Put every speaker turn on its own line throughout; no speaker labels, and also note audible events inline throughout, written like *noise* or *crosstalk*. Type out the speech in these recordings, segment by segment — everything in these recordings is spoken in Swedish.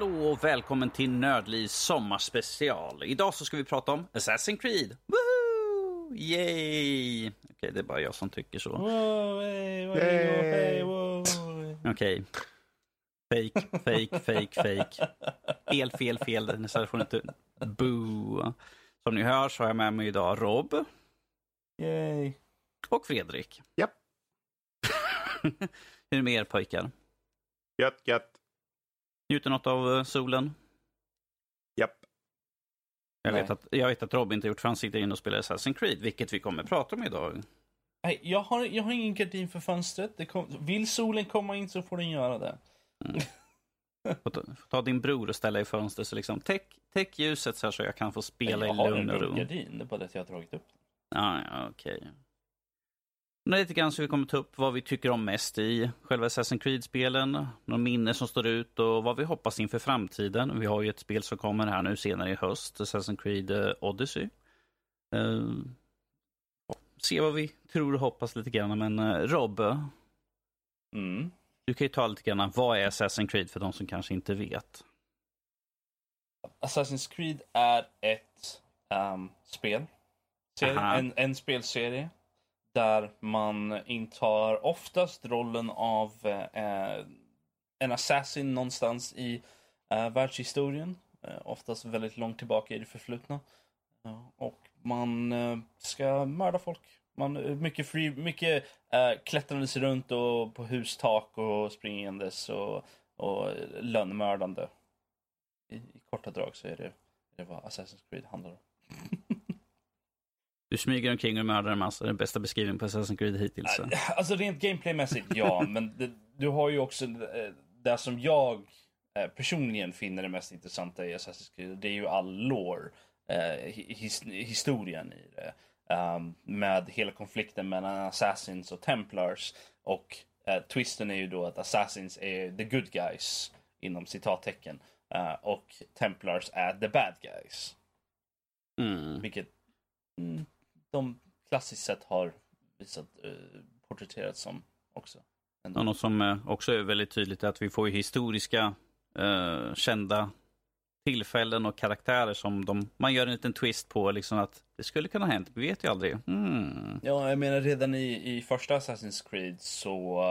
Hallå och välkommen till Nördlivs sommarspecial. Idag så ska vi prata om Assassin's Creed. Woohoo! Yay! Okej, det är bara jag som tycker så.
Wow, hey, wow, hey, wow.
Okej. Fake, fake, fake, fake. Fel, fel, fel. Den här får inte... Boo. Som ni hör så har jag med mig idag Rob
Yay.
och Fredrik.
Japp. *laughs*
Hur är det med er pojkar?
Gött, gött.
Njuter något av eh, solen?
Japp.
Jag
Nej.
vet, att, jag vet att Rob inte gjort för han sitter inne och spelar Assassin's Creed, vilket vi kommer att prata om idag.
Nej, jag, har, jag har ingen gardin för fönstret. Det kom, vill solen komma in så får den göra det. *laughs*
Få ta, få ta din bror och ställa i fönstret så liksom täck, täck ljuset så, här så jag kan få spela
jag
i
har
lugn
en
och ro.
rullgardin, det är bara det att jag har dragit upp den.
Ja, ja, okej. Men lite grann så vi kommer ta upp vad vi tycker om mest i själva Assassin's Creed-spelen, några minnen som står ut och vad vi hoppas inför framtiden. Vi har ju ett spel som kommer här nu senare i höst, Assassin's Creed eh, Odyssey. Ja, se vad vi tror och hoppas lite grann, men uh, Rob,
Mm.
du kan ju ta lite grann, vad är Assassin's Creed för de som kanske inte vet?
Assassin's Creed är ett ehm, spel. Serie, en, en spelserie. Där man intar oftast rollen av eh, eh, en assassin någonstans i eh, världshistorien. Eh, oftast väldigt långt tillbaka i det förflutna. Och man eh, ska mörda folk. Man, eh, mycket free, mycket eh, klättrandes runt och på hustak och springandes och, och lönnmördande. I, I korta drag så är det, är det vad Assassin's Creed handlar om. *laughs*
Du smyger omkring och mördar en massa, den bästa beskrivningen på Assassin's Creed hittills. så.
Alltså rent gameplaymässigt, ja. *laughs* men det, du har ju också eh, det som jag eh, personligen finner det mest intressanta i Assassin's Creed. Det är ju all lore. Eh, his, historien i det. Um, med hela konflikten mellan Assassins och Templars. Och eh, twisten är ju då att Assassins är the good guys. Inom citattecken. Eh, och Templars är the bad guys.
Mm.
Vilket mm, de klassiskt sett har visat, eh, porträtterats som också. Ändå.
Och något som eh, också är väldigt tydligt är att vi får ju historiska eh, kända tillfällen och karaktärer som de, man gör en liten twist på. Liksom att det skulle kunna ha hänt, vi vet ju aldrig. Mm.
Ja, jag menar redan i, i första Assassin's Creed så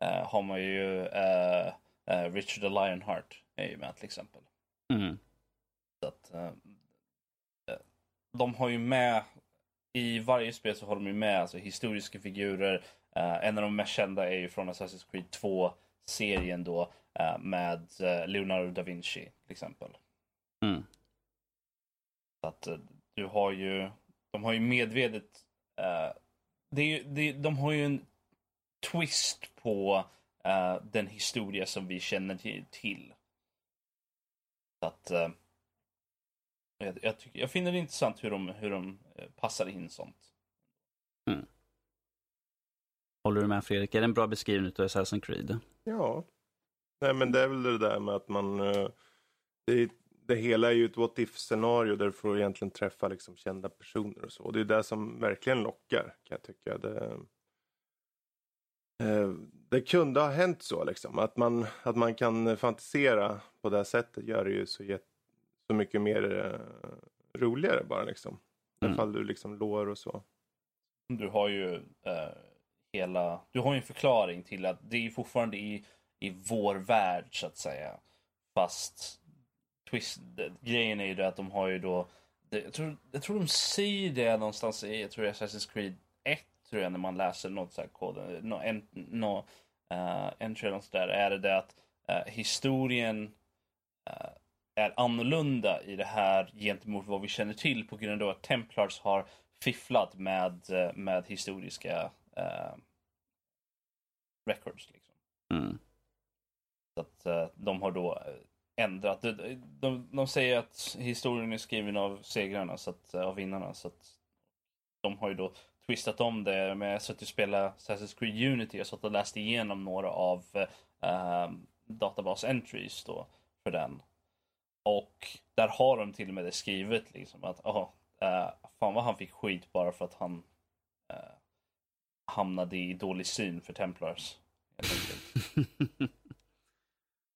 eh, har man ju eh, eh, Richard the Lionheart är ju med till exempel.
Mm.
Så att, eh, de har ju med, i varje spel så har de med alltså, historiska figurer. Eh, en av de mest kända är ju från Assassin's Creed 2-serien då eh, med eh, Leonardo da Vinci till exempel.
Mm.
Så att du har ju, de har ju medvetet, det är ju, det, de har ju en twist på den historia som vi känner till-. Så att jag, jag, tycker, jag finner det intressant hur de, hur de eh, passar in sånt.
Håller du med Fredrik? Är det en bra beskrivning av Assassin's Creed?
Ja. Nej men det är väl det där med att man... eh, Det, det hela är ju ett what if-scenario där du får egentligen träffa liksom kända personer och så. Och det är det som verkligen lockar kan jag tycka. Det, eh, det kunde ha hänt så liksom. Att man, att man kan fantisera på det här sättet gör det ju så, jätt, så mycket mer eh, roligare bara liksom. I alla
Mm.
fall du liksom lår och så.
Du har ju eh, hela, du har ju en förklaring till att det är fortfarande i, i vår värld så att säga. Fast twist, grejen är ju det att de har ju då, det, jag, tror, jag tror de säger det någonstans i, jag tror det är Assassin's Creed 1 tror jag när man läser något så här kod, no, en, no, uh, entry eller något sådär, är det det att eh, historien eh, är annorlunda i det här gentemot vad vi känner till på grund av att Templars har fifflat med, eh, med historiska eh, records. Liksom.
Mm.
Så att eh, de har då eh, ändrat. De, de, de säger att historien är skriven av segrarna, så att, eh, av vinnarna. Så att de har ju då twistat om det. Men jag satt och spelade Assassin's Creed Unity. Jag satt och läste igenom några av eh, databas entries då för den. Och där har de till och med det skrivet liksom att aha, eh, fan vad han fick skit bara för att han eh, hamnade i dålig syn för Templars. *laughs*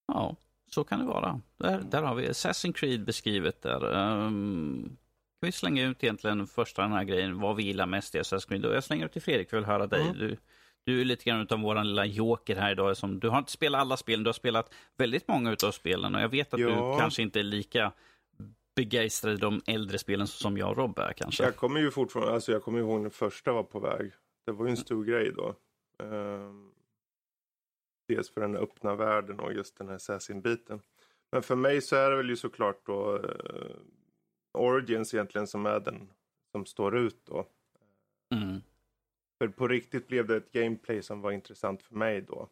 ja, Så kan det vara. Där, där har vi Assassin's Creed beskrivet där. Um, kan vi slänga ut egentligen första den här grejen, vad vi gillar mest i Assassin's Creed. Och jag slänger ut till Fredrik för att höra dig. Mm. Du, du är lite grann av vår lilla joker här idag. Som, du har inte spelat alla spelen, du har spelat väldigt många av spelen. Och jag vet att ja. du kanske inte är lika begeistrad i de äldre spelen som jag och Rob är kanske.
Jag kommer ju fortfarande, alltså jag kommer ihåg när första var på väg. Det var ju en stor grej då. Um, dels för den öppna världen och just den här Assassin-biten. Men för mig så är det väl ju såklart då uh, Origins egentligen som är den som står ut då. För på riktigt blev det ett gameplay som var intressant för mig då.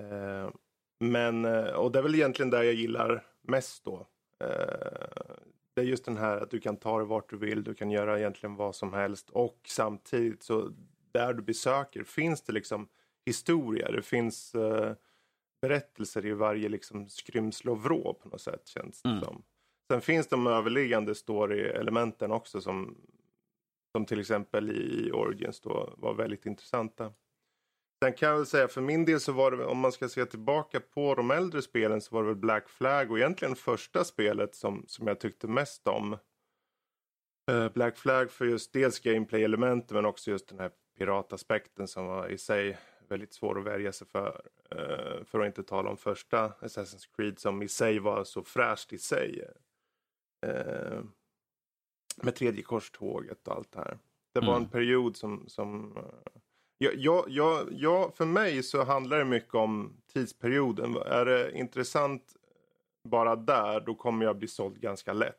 Uh, men, uh, och det är väl egentligen det jag gillar mest då. det är just den här att du kan ta det vart du vill, du kan göra egentligen vad som helst och samtidigt så där du besöker finns det liksom historia. Det finns uh, berättelser i varje liksom skrymsle och vrå på något sätt känns det mm. som. Sen finns de överliggande story-elementen också som, som till exempel i Origins då var väldigt intressanta. Sen kan jag väl säga för min del så var det, om man ska se tillbaka på de äldre spelen så var det väl Black Flag och egentligen första spelet som, som jag tyckte mest om. Eh, Black Flag för just dels gameplay-elementen men också just den här pirataspekten som var i sig väldigt svår att värja sig för. Eh, för att inte tala om första Assassin's Creed som i sig var så fräscht i sig. Eh, med tredje korståget och allt det här. Det var mm. en period som, som ja, ja, ja, för mig så handlar det mycket om tidsperioden. Är det intressant bara där, då kommer jag bli såld ganska lätt.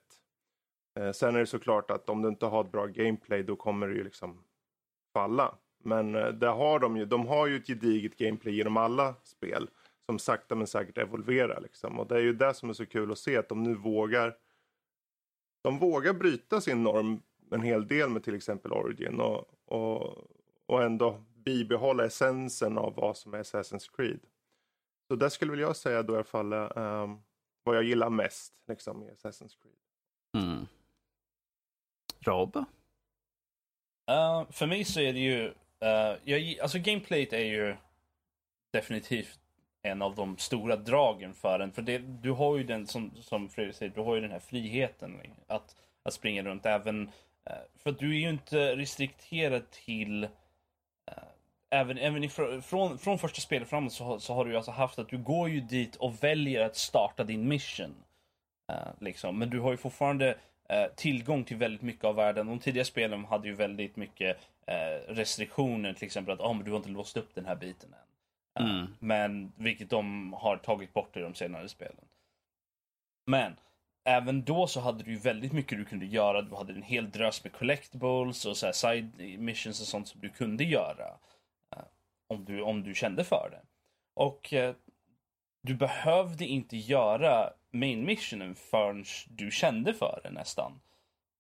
sen är det såklart att om du inte har ett bra gameplay, då kommer det ju liksom falla. Men eh, där har de ju, de har ju ett gediget gameplay genom alla spel. Som sakta men säkert evolverar liksom. Och det är ju det som är så kul att se att de nu vågar. De vågar bryta sin norm en hel del med till exempel Origin. Och, och, och ändå bibehålla essensen av vad som är Assassin's Creed. Så det skulle väl jag säga då i alla fall um, vad jag gillar mest liksom, i Assassin's Creed. Mm.
Rob?
Uh, för mig så är det ju Uh, jag, alltså gameplayet är ju definitivt en av de stora dragen för den. För det, du har ju den, som, som Fredrik säger, du har ju den här friheten att, att springa runt även. Eh, för att du är ju inte restrikterad till eh, Även, även ifrån, från, från första spelet framåt så, så har du ju alltså haft att du går ju dit och väljer att starta din mission. Eh, liksom. Men du har ju fortfarande tillgång till väldigt mycket av världen. De tidiga spelen hade ju väldigt mycket restriktioner, till exempel att oh, men du har inte låst upp den här biten än. Mm. Men vilket de har tagit bort i de senare spelen. Men även då så hade du ju väldigt mycket du kunde göra. Du hade en hel drös med collectibles och så här side missions och sånt som du kunde göra. Eh, om, du, om du kände för det. Och eh, du behövde inte göra main missionen förrän du kände för det nästan.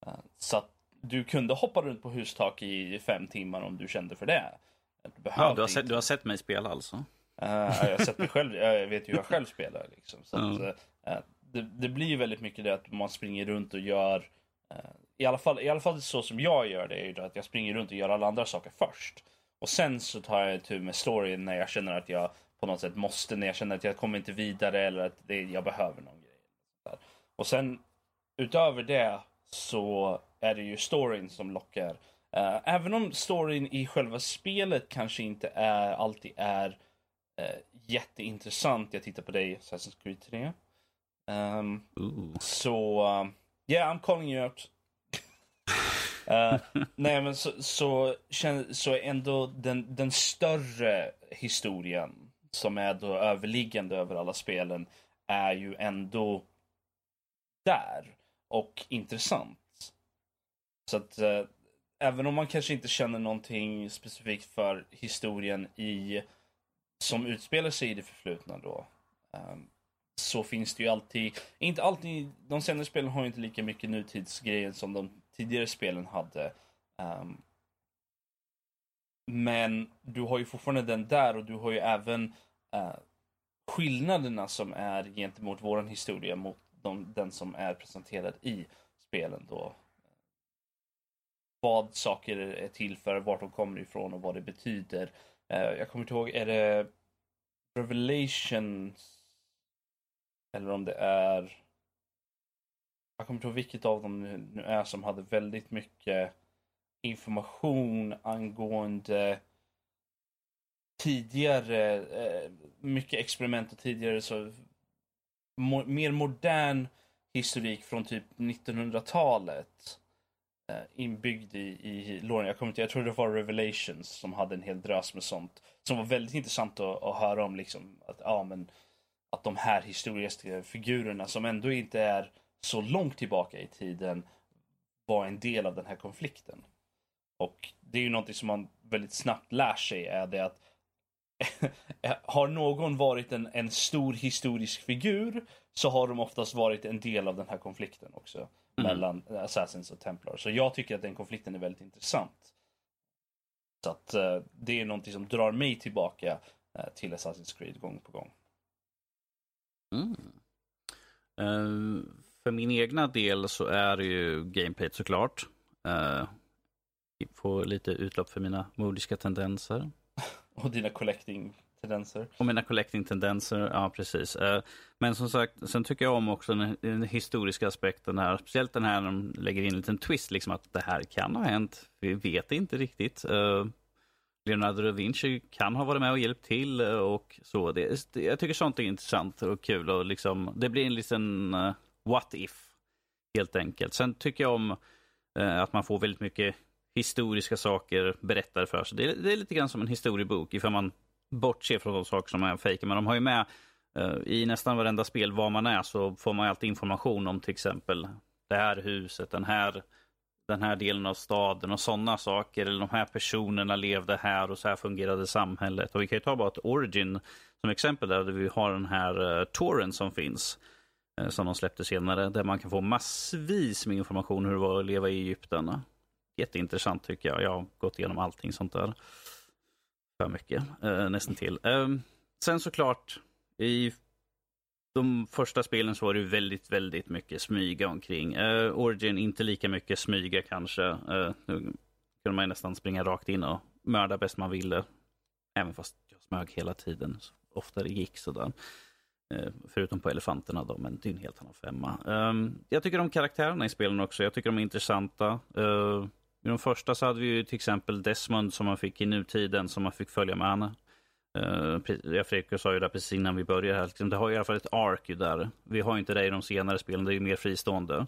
Eh, så att du kunde hoppa runt på hustak i fem timmar om du kände för det.
Du, ja, du, har, sett, du har sett mig spela alltså? Uh,
jag har sett mig själv, jag vet ju hur jag själv spelar. Liksom. Så mm. att, uh, det, det, blir ju väldigt mycket det att man springer runt och gör uh, i, alla fall, I alla fall så som jag gör det är ju att jag springer runt och gör alla andra saker först. Och sen så tar jag tur med storyn när jag känner att jag på något sätt måste, när jag känner att jag kommer inte vidare eller att det, jag behöver någon grej. Och sen utöver det så är det ju storyn som lockar. Uh, även om storyn i själva spelet kanske inte är, alltid är uh, jätteintressant. Jag tittar på dig, Assassin's Creed 3. Um, så, uh, yeah, I'm calling you out. *laughs* nej, men så, så, så ändå den, den större historien som är då överliggande över alla spelen är ju ändå där och intressant. Så att eh, även om man kanske inte känner någonting specifikt för historien i som utspelar sig i det förflutna då. Ehm, så finns det ju alltid, inte alltid, de senare spelen har ju inte lika mycket nutidsgrejer som de tidigare spelen hade. Um, men du har ju fortfarande den där och du har ju även uh, skillnaderna som är gentemot våran historia mot de, den som är presenterad i spelen då vad saker är till för, vart de kommer ifrån och vad det betyder. Eh, jag kommer inte ihåg, är det Revelations eller om det är jag kommer inte ihåg vilket av dem nu är som hade väldigt mycket information angående tidigare, eh, mycket experiment och tidigare så mer modern historik från typ 1900-talet Eh, inbyggd i, i låren. Jag, kommer inte, jag tror det var Revelations som hade en hel drös med sånt. Som var väldigt intressant att, att höra om. Liksom, att, ja, men, att de här historiska figurerna som ändå inte är så långt tillbaka i tiden var en del av den här konflikten. Och det är ju någonting som man väldigt snabbt lär sig är det att *laughs* har någon varit en, en stor historisk figur så har de oftast varit en del av den här konflikten också. Mm. Mellan Assassins och Templar. Så jag tycker att den konflikten är väldigt intressant. Så att uh, det är någonting som drar mig tillbaka uh, till Assassin's Creed gång på gång.
Mm. Uh, för min egna del så är det ju gameplayt såklart. Uh, få lite utlopp för mina modiska tendenser. *laughs*
Och dina Tendenser.
Och mina collecting-tendenser, ja precis. Eh, men som sagt, sen tycker jag om också den, den, historiska aspekten här. Speciellt den här när de lägger in en liten twist, liksom att det här kan ha hänt. Vi vet inte riktigt. Eh, Leonardo da Vinci kan ha varit med och hjälpt till eh, och så. Det, jag tycker sånt är intressant och kul och liksom, det blir en liten what if. Helt enkelt. Sen tycker jag om att man får väldigt mycket historiska saker berättade för sig. Det är, det är, lite grann som en historiebok ifall man Bortse från de saker som är fejk. Men de har ju med eh, i nästan varenda spel var man är så får man alltid information om till exempel det här huset, den här, den här delen av staden och sådana saker. Eller de här personerna levde här och så här fungerade samhället. Och vi kan ju ta bara ett Origin som exempel där vi har den här uh, som finns. Eh, som de släppte senare. Där man kan få massvis med information hur det var att leva i Egypten. Jätteintressant tycker jag. Jag har gått igenom allting sånt där. För mycket, eh, nästan till. Eh, sen såklart, i de första spelen så var det väldigt, väldigt mycket smyga omkring. Eh, Origin inte lika mycket smyga kanske. Eh, nu kunde man nästan springa rakt in och mörda bäst man ville. Även fast jag smög hela tiden, så ofta det gick sådär. Eh, förutom på elefanterna då, men det är en helt annan femma. Ehm, jag tycker om karaktärerna i spelen också. Jag tycker de är intressanta. Eh, i de första så hade vi ju till exempel Desmond som man fick i nutiden, som man fick följa med henne. Uh, jag Fredrik sa ju där precis innan vi började här, liksom, det har i alla fall ett ark där. Vi har inte det i de senare spelen, det är ju mer fristående.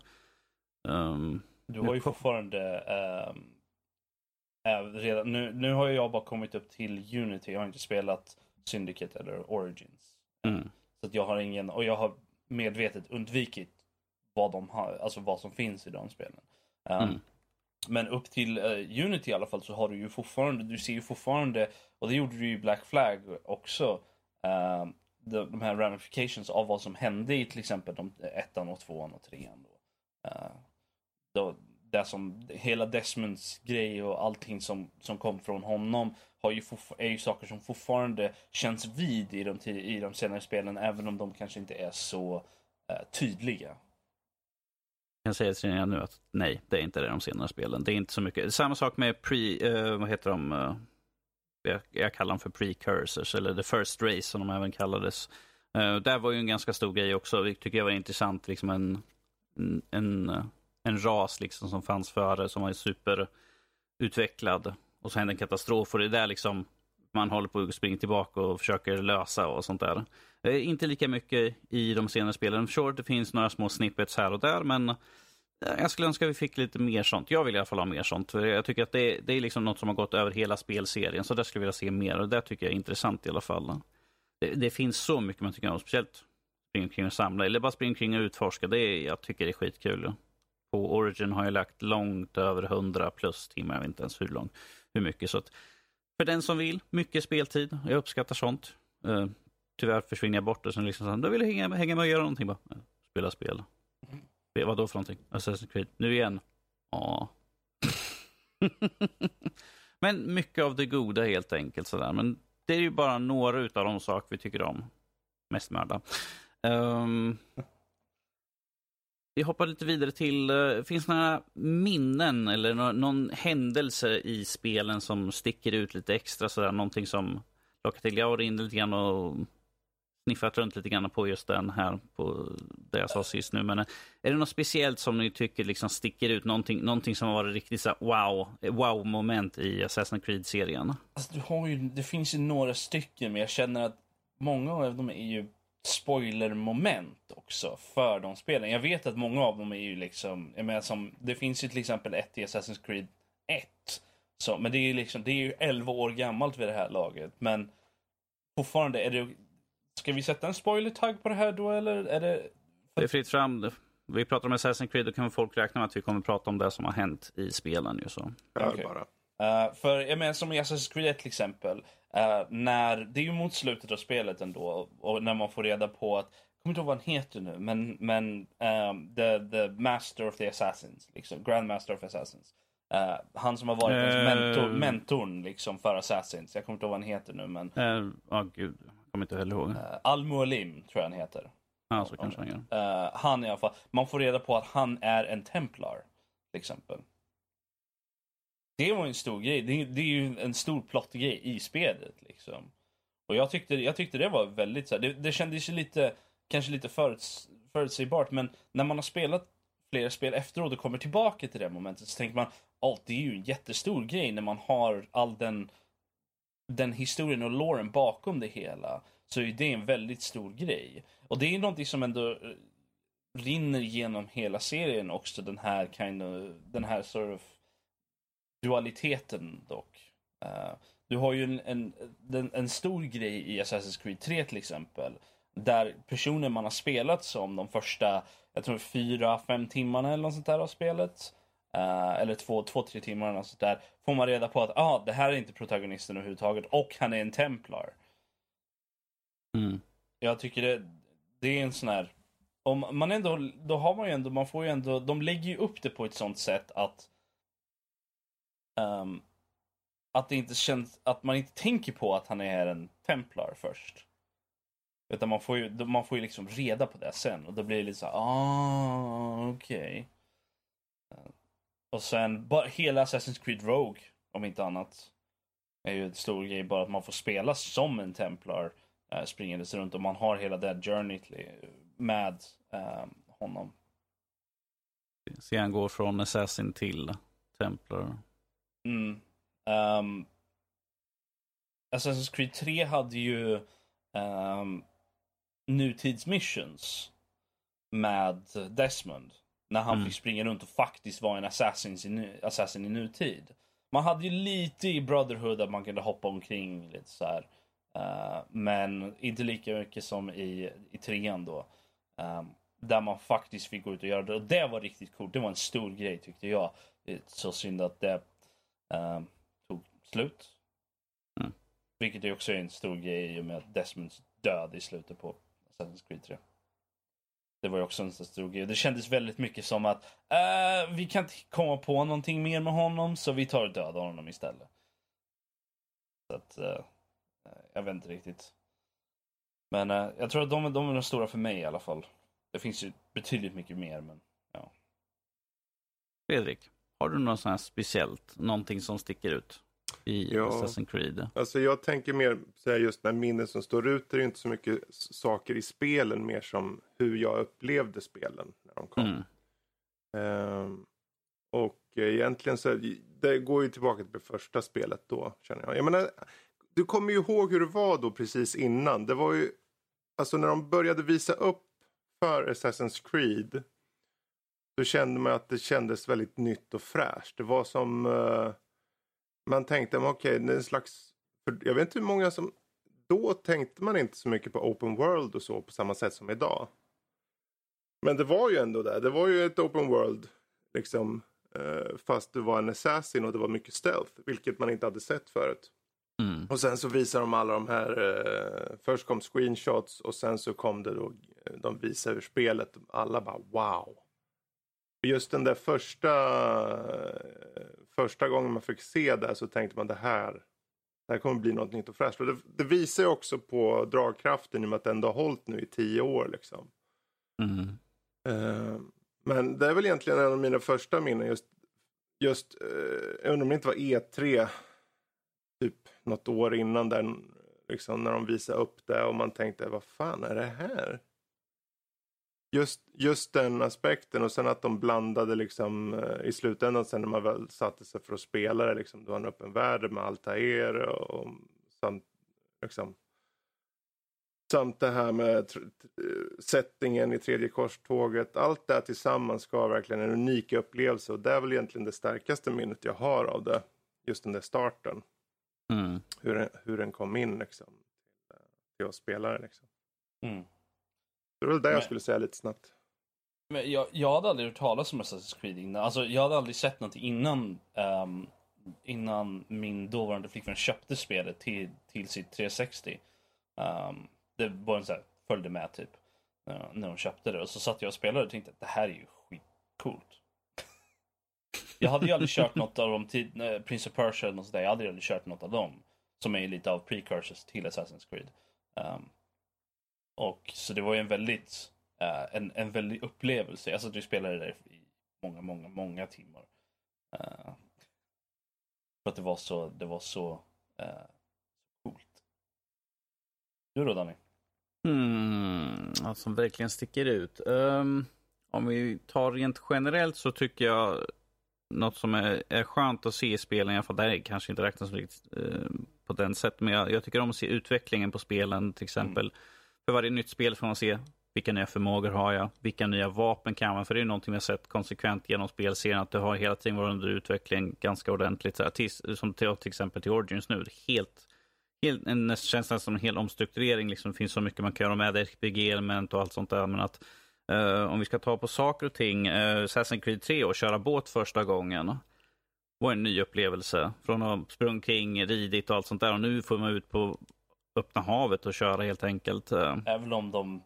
Um,
du har ju fortfarande um, äh, redan, nu, nu har jag bara kommit upp till Unity, jag har inte spelat Syndicate eller Origins.
Mm.
Så jag har ingen, och jag har medvetet undvikit vad, de har, alltså vad som finns i de spelen. Um, mm. Men upp till uh, Unity i alla fall så har du ju fortfarande, du ser ju fortfarande, och det gjorde du ju i Black Flag också, uh, de, de, här ramifications av vad som hände i till exempel de eh, ettan och tvåan och trean. Då. Uh, då, det som, hela Desmonds grej och allting som, som kom från honom har ju är ju saker som fortfarande känns vid i de, i de senare spelen, även om de kanske inte är så uh, tydliga.
Jag kan säga till er nu att nej, det är inte det de senare spelen. Det är inte så mycket. Samma sak med pre, uh, vad heter de? Uh, jag, jag, kallar dem för precursors, eller the first race som de även kallades. Uh, där var ju en ganska stor grej också, det tycker jag var intressant. Liksom en, en, en, ras liksom som fanns före som var superutvecklad och så hände en katastrof och det är där liksom man håller på att springa tillbaka och försöker lösa och sånt där. Eh, inte lika mycket i de senare spelen. Sure, det finns några små snippets här och där, men eh, jag skulle önska vi fick lite mer sånt. Jag vill i alla fall ha mer sånt. För jag tycker att det, det är liksom något som har gått över hela spelserien. Så där skulle jag vilja se mer och det tycker jag är intressant i alla fall. Det, det finns så mycket man tycker om, speciellt springa omkring och samla eller bara springa omkring och utforska. Det är, jag tycker det är skitkul. På Origin har jag lagt långt över 100 plus timmar, jag vet inte ens hur långt hur mycket. Så att för den som vill, mycket speltid. Jag uppskattar sånt. Uh, tyvärr försvinner jag bort och sen liksom så, då vill jag hänga, hänga med och göra någonting bara. Spela spel. spel Vad då för någonting? Assassin's Creed. Nu igen. Ja. *laughs* Men mycket av det goda helt enkelt sådär. Men det är ju bara några utav de saker vi tycker om. Mest mörda. Um, ehm, vi hoppar lite vidare till, eh, finns det några minnen eller no någon händelse i spelen som sticker ut lite extra sådär? Någonting som lockar till? Jag var inne lite grann och sniffat runt lite grann på just den här, på det jag sa sist nu. Men eh, är det något speciellt som ni tycker liksom sticker ut? Någonting, någonting som har varit riktigt så wow, wow-moment i Assassin's Creed-serien?
Alltså, du har ju, det finns ju några stycken, men jag känner att många av dem är ju spoiler-moment också för de spelen. Jag vet att många av dem är ju liksom, jag menar som, det finns ju till exempel ett i Assassin's Creed 1. Så, men det är ju liksom, det är ju 11 år gammalt vid det här laget. Men fortfarande, är det, ska vi sätta en spoiler-tagg på det här då eller är det?
Det är fritt fram. Vi pratar om Assassin's Creed, då kan folk räkna med att vi kommer prata om det som har hänt i spelen. Ju, så.
Okay. bara.
Uh, för jag menar som i Assassin's Creed 1 till exempel. Uh, när, det är ju mot slutet av spelet ändå. Och när man får reda på att, jag kommer inte ihåg vad han heter nu, men, men um, the, the Master of the Assassins. Liksom, Grandmaster of Assassins. Uh, han som har varit uh, mentor, mentorn liksom, för Assassins. Jag kommer inte ihåg vad han heter nu men...
Ja, uh, oh, gud. Kommer inte heller ihåg. Uh,
Al-Mualim tror jag han heter.
Ja, så kanske han
gör. han i alla fall. Man får reda på att han är en templar. Till exempel. Det var en stor grej. Det, det är ju en stor plottgrej i spelet. Liksom. Och jag tyckte, jag tyckte det var väldigt så här, det, det kändes ju lite, kanske lite föruts, förutsägbart. Men när man har spelat flera spel efteråt och kommer tillbaka till det momentet så tänker man, oh, det är ju en jättestor grej när man har all den, den historien och loren bakom det hela. Så är det en väldigt stor grej. Och det är någonting som ändå eh, rinner genom hela serien också, den här kind of, den här sort of dualiteten dock. Uh, du har ju en, en, en, en, stor grej i Assassin's Creed 3 till exempel. Där personer man har spelat som de första, jag tror fyra, fem timmarna eller något sånt där av spelet. Uh, eller två, två, tre timmar eller sånt där. Får man reda på att ah, det här är inte protagonisten överhuvudtaget och han är en templar.
Mm.
Jag tycker det, det är en sån här om man ändå, då har man ju ändå, man får ju ändå, de lägger ju upp det på ett sånt sätt att um, att det inte känns, att man inte tänker på att han är en templar först. Utan man får ju, man får ju liksom reda på det sen och då blir det lite så ah, okej. Okay. Och sen, bara hela Assassin's Creed Rogue, om inte annat, är ju en stor grej. Bara att man får spela som en templar äh, springandes runt och man har hela det journey med äh, honom.
Så han går från Assassin till Templar.
Mm. Um, Assassin's Creed 3 hade ju um, nutidsmissions med Desmond. När han mm. fick springa runt och faktiskt vara en assassin i, assassin i nutid. Man hade ju lite i Brotherhood att man kunde hoppa omkring lite så här. Uh, men inte lika mycket som i, i trean då. Um, där man faktiskt fick gå ut och göra det. Och det var riktigt coolt. Det var en stor grej tyckte jag. Är så synd att det uh, tog slut. Mm. Vilket är också en stor grej i och med Desmonds död i slutet på Assassin's Creed 3. Det var ju också en stor grej. Det kändes väldigt mycket som att uh, vi kan inte komma på någonting mer med honom så vi tar och dödar honom istället. Så att, uh, jag vet inte riktigt. Men uh, jag tror att de, de är de stora för mig i alla fall. Det finns ju betydligt mycket mer men ja.
Fredrik, har du något sånt här speciellt? Någonting som sticker ut? I ja. Assassin's Creed?
Alltså jag tänker mer så just med minnen som står ut. Det är inte så mycket saker i spelen, mer som hur jag upplevde spelen när de kom. Mm. Um, och egentligen så det går ju tillbaka till det första spelet då, känner jag. Jag menar, du kommer ju ihåg hur det var då precis innan. Det var ju, alltså när de började visa upp för Assassin's Creed. Då kände man att det kändes väldigt nytt och fräscht. Det var som uh, man tänkte, okej, okay, det är en slags... jag vet inte hur många som... Då tänkte man inte så mycket på open world och så på samma sätt som idag. Men det var ju ändå det. Det var ju ett open world. Liksom. Eh, fast det var en assassin och det var mycket stealth. Vilket man inte hade sett förut. Mm. Och sen så visar de alla de här. Eh, först kom screenshots och sen så kom det då. De visar ur spelet. Alla bara wow. Just den där första första gången man fick se det så tänkte man det här, det här kommer bli något nytt och fräscht. Och det, det visar ju också på dragkraften i och med att det ändå har hållit nu i tio år. Liksom.
Mm.
Uh, men det är väl egentligen en av mina första minnen. Just, just uh, jag undrar om det inte var E3 typ något år innan där Liksom när de visade upp det och man tänkte vad fan är det här? Just, just den aspekten och sen att de blandade liksom eh, i slutändan sen när man väl satte sig för att spela det liksom. Du har en öppen värld med Altair och, och samt liksom Samt det här med settingen i tredje korståget. Allt det här tillsammans ska verkligen en unik upplevelse och det är väl egentligen det starkaste minnet jag har av det. Just den där starten. Mm. Hur, den, hur den kom in liksom. Till oss spelare liksom. Mm. Det var väl det men, jag skulle säga lite snabbt.
Men jag, jag hade aldrig hört talas om Assassin's Creed innan. Alltså jag hade aldrig sett något innan. Um, innan min dåvarande flickvän köpte spelet till, till sitt 360. Um, ehm, det var en så här, följde med typ. Uh, när hon köpte det. Och så satt jag och spelade och tänkte att det här är ju skitcoolt. jag hade ju aldrig kört något av dem, till, uh, Prince of Persia och sådär. Jag hade aldrig kört något av dem. Som är lite av precursors till Assassin's Creed. Um, och så det var ju en väldigt, uh, en, en väldig upplevelse. Jag satt och spelade där i många, många, många timmar. Uh, för att det var så, det var så uh, coolt. Du då Danny?
Mm, som verkligen sticker ut. Um, om vi tar rent generellt så tycker jag något som är, är skönt att se i spelen, i alla fall där kanske inte räknas riktigt uh, på den sättet, men jag, jag, tycker om att se utvecklingen på spelen till exempel. Mm. För varje nytt spel får man se vilka nya förmågor har jag? Vilka nya vapen kan man? För det är någonting vi har sett konsekvent genom spelserien, att det har hela tiden varit under utveckling ganska ordentligt. Så här, till, som till, till exempel till Origins nu, helt helt, en, känns nästan som en hel omstrukturering. Liksom. Det finns så mycket man kan göra med RPG-element och allt sånt där. Men att eh, om vi ska ta på saker och ting, eh, Assassin's Creed 3 och köra båt första gången var en ny upplevelse. Från att ha sprungit kring, ridit och allt sånt där. Och nu får man ut på öppna havet och köra helt enkelt. Uh.
Även om de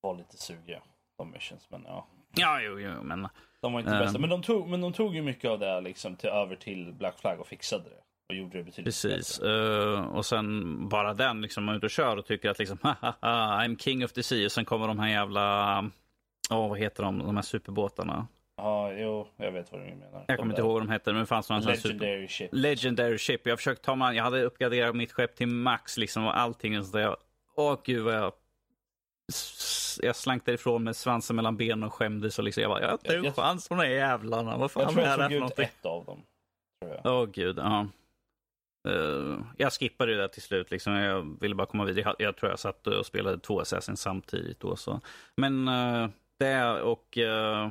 var lite sugiga, de missions. Men ja.
Ja, jo, jo, men.
De var inte uh, bästa. Men de, tog, men de tog ju mycket av det liksom till, över till Black Flag och fixade det. Och gjorde det betydligt
Precis. Uh, och sen bara den, liksom, man är ute och kör och tycker att liksom, *laughs* I'm king of the sea. Och sen kommer de här jävla, oh, vad heter de, de här superbåtarna.
Jo, jag vet vad du menar.
Jag kommer inte ihåg vad de hette, men det fanns någon
Legendary
super... ship. Legendary ship. Jag försökte ta man, jag hade uppgraderat mitt skepp till max liksom och allting. Och så där. Åh gud vad jag jag slank därifrån med svansen mellan benen och skämdes. Och liksom, jag bara, jag har inte en chans på de där jävlarna. Vad fan jag
tror jag är det här för någonting? ett av dem.
Åh oh, gud, ja. Uh, jag skippade det där till slut. Liksom. Jag ville bara komma vidare. Jag, jag tror jag satt och spelade två Assassin samtidigt. Då, så. Men uh, det och... Uh,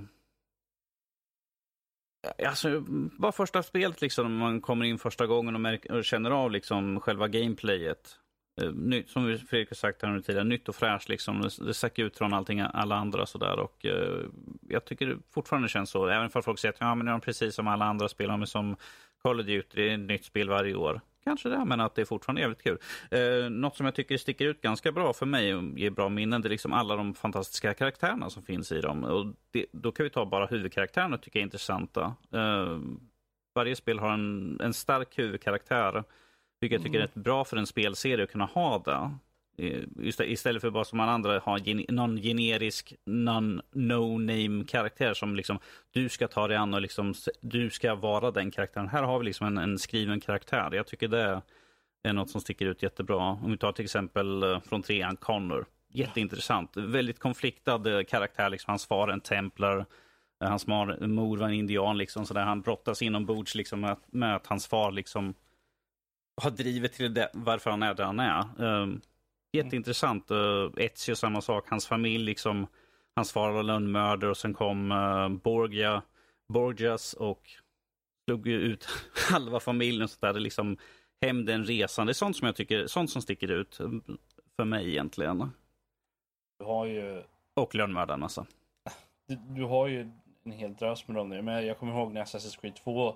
alltså, bara första spelet, liksom, när man kommer in första gången och, märker, och känner av liksom, själva gameplayet. Eh, uh, nytt, som Fredrik har sagt här tidigare, nytt och fräscht. Liksom. Det, det stack ut från allting, alla andra. Sådär. Och, uh, jag tycker det fortfarande känns så. Även för folk säger att ja, men är de precis som alla andra spel. De är som Call of Duty, det är ett nytt spel varje år. Kanske det, men att det är fortfarande jävligt kul. Eh, något som jag tycker sticker ut ganska bra för mig och ger bra minnen, det är liksom alla de fantastiska karaktärerna som finns i dem. Och det, då kan vi ta bara huvudkaraktärerna tycker jag är intressanta. Eh, varje spel har en, en stark huvudkaraktär. Vilket jag tycker är bra för en spelserie att kunna ha det. Eh, istället för bara som alla andra ha någon generisk, någon no-name karaktär som liksom du ska ta dig an och liksom du ska vara den karaktären. Här har vi liksom en, en skriven karaktär. Jag tycker det är något som sticker ut jättebra. Om vi tar till exempel eh, från trean Connor. Jätteintressant. Väldigt konfliktad eh, karaktär. Liksom. Hans far är en templar. Hans mor var en indian. Liksom, så där. Han brottas inombords liksom, med, med att hans far liksom har drivit till det, varför han är där han är. Um, Jätteintressant. Uh, Ezio samma sak. Hans familj, liksom, hans far var lönnmördare och sen kom uh, Borgia, Borgias och slog ut *laughs* halva familjen. Så där. Det liksom hämnden, resan. Det är sånt som jag tycker, sånt som sticker ut för mig egentligen.
Du har ju...
Och lönnmördaren alltså.
Du, du, har ju en hel drös med dem nu. Men jag kommer ihåg när Assassin's Creed 2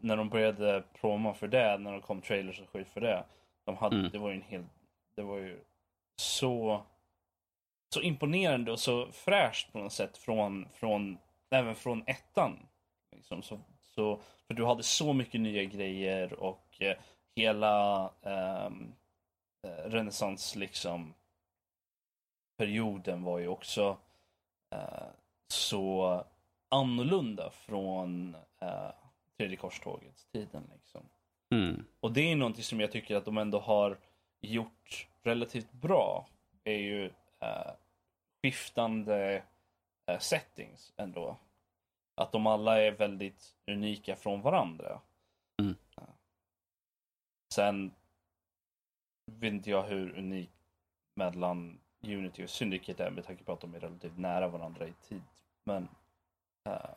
när de började proma för det, när de kom trailers och skit för det. De hade, mm. Det var ju en hel det var ju så, så imponerande och så fräscht på något sätt från, från även från ettan. Liksom. Så, så, för du hade så mycket nya grejer och eh, hela ehm, eh, renässans liksom perioden var ju också eh, så annorlunda från eh, tredje korstågets tiden. Liksom. Mm. Och det är någonting som jag tycker att de ändå har gjort relativt bra är ju uh, skiftande uh, settings ändå. Att de alla är väldigt unika från varandra.
Mm.
Uh, sen vet inte jag hur unik mellan Unity och Syndicate är med tanke på att de är relativt nära varandra i tid. Men, uh,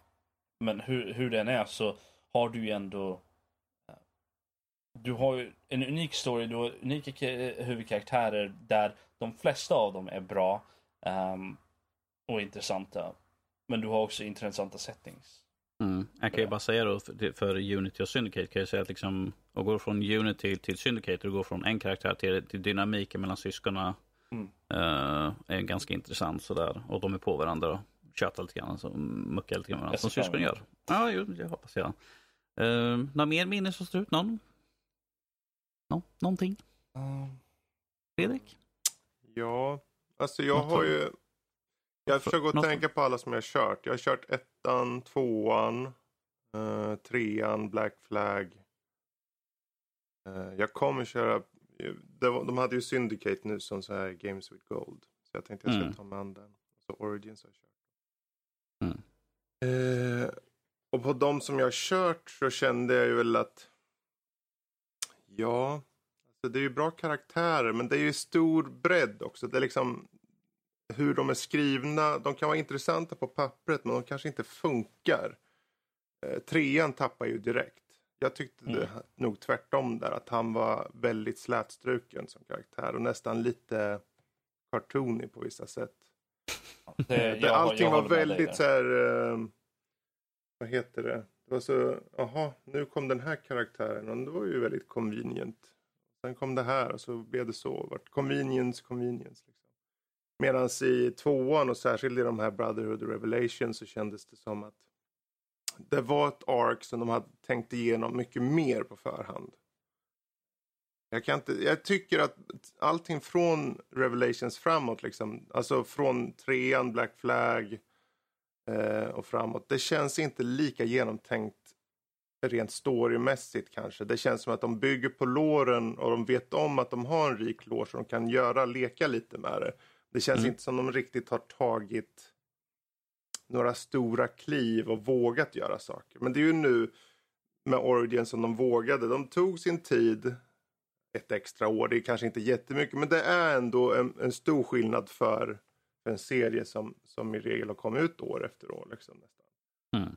men hur, hur den är så har du ju ändå du har ju en unik story, du har unika huvudkaraktärer där de flesta av dem är bra um, och intressanta. Men du har också intressanta settings.
Mm. Jag kan ju bara säga då för, för Unity och Syndicate kan jag säga att liksom att gå från Unity till Syndicate och gå från en karaktär till, till dynamiken mellan syskonen
Mm.
uh, är ganska intressant sådär. Och de är på varandra och tjötar lite grann, så muckar lite grann som syskon gör. Ja, jo, det hoppas jag. Uh, några mer minnen som står ut? Någon? Nå, någonting? Fredrik?
Ja, alltså jag
Något
har ju... Jag
För-
försöker att
något-
tänka på alla som jag har kört. Jag har kört ettan, tvåan, eh, trean, Black Flag. Eh, jag kommer köra... Det var, de hade ju Syndicate nu som så här Games with Gold. Så jag tänkte jag skulle
Mm.
ta mig an den. Så Origins har jag kört.
Mm.
Eh, och på de som jag har kört så kände jag ju väl att... Ja, alltså det är ju bra karaktärer men det är ju stor bredd också. Det är liksom hur de är skrivna. De kan vara intressanta på pappret men de kanske inte funkar. Eh, trean tappar ju direkt. Jag tyckte det, nog tvärtom där. Att han var väldigt slätstruken som karaktär och nästan lite cartoony på vissa sätt. *laughs*
det, jag,
allting
jag
var väldigt så här... Eh, vad heter det? Det var så, jaha, nu kom den här karaktären och det var ju väldigt convenient. Sen kom det här och så blev det så. Vart convenience, convenience. Liksom. Medan i tvåan och särskilt i de här Brotherhood och Revelation så kändes det som att det var ett ark som de hade tänkt igenom mycket mer på förhand. Jag, kan inte, jag tycker att allting från Revelations framåt, liksom, alltså från trean, Black Flag eh, och framåt. Det känns inte lika genomtänkt rent storymässigt kanske. Det känns som att de bygger på låren och de vet om att de har en rik lår så de kan göra, leka lite med det. Det känns
Mm.
inte som de riktigt har tagit några stora kliv och vågat göra saker. Men det är ju nu med Origin som de vågade. De tog sin tid ett extra år. Det är kanske inte jättemycket men det är ändå en, en stor skillnad för, för en serie som, som i regel har kommit ut år efter år. Liksom, nästan.
Mm.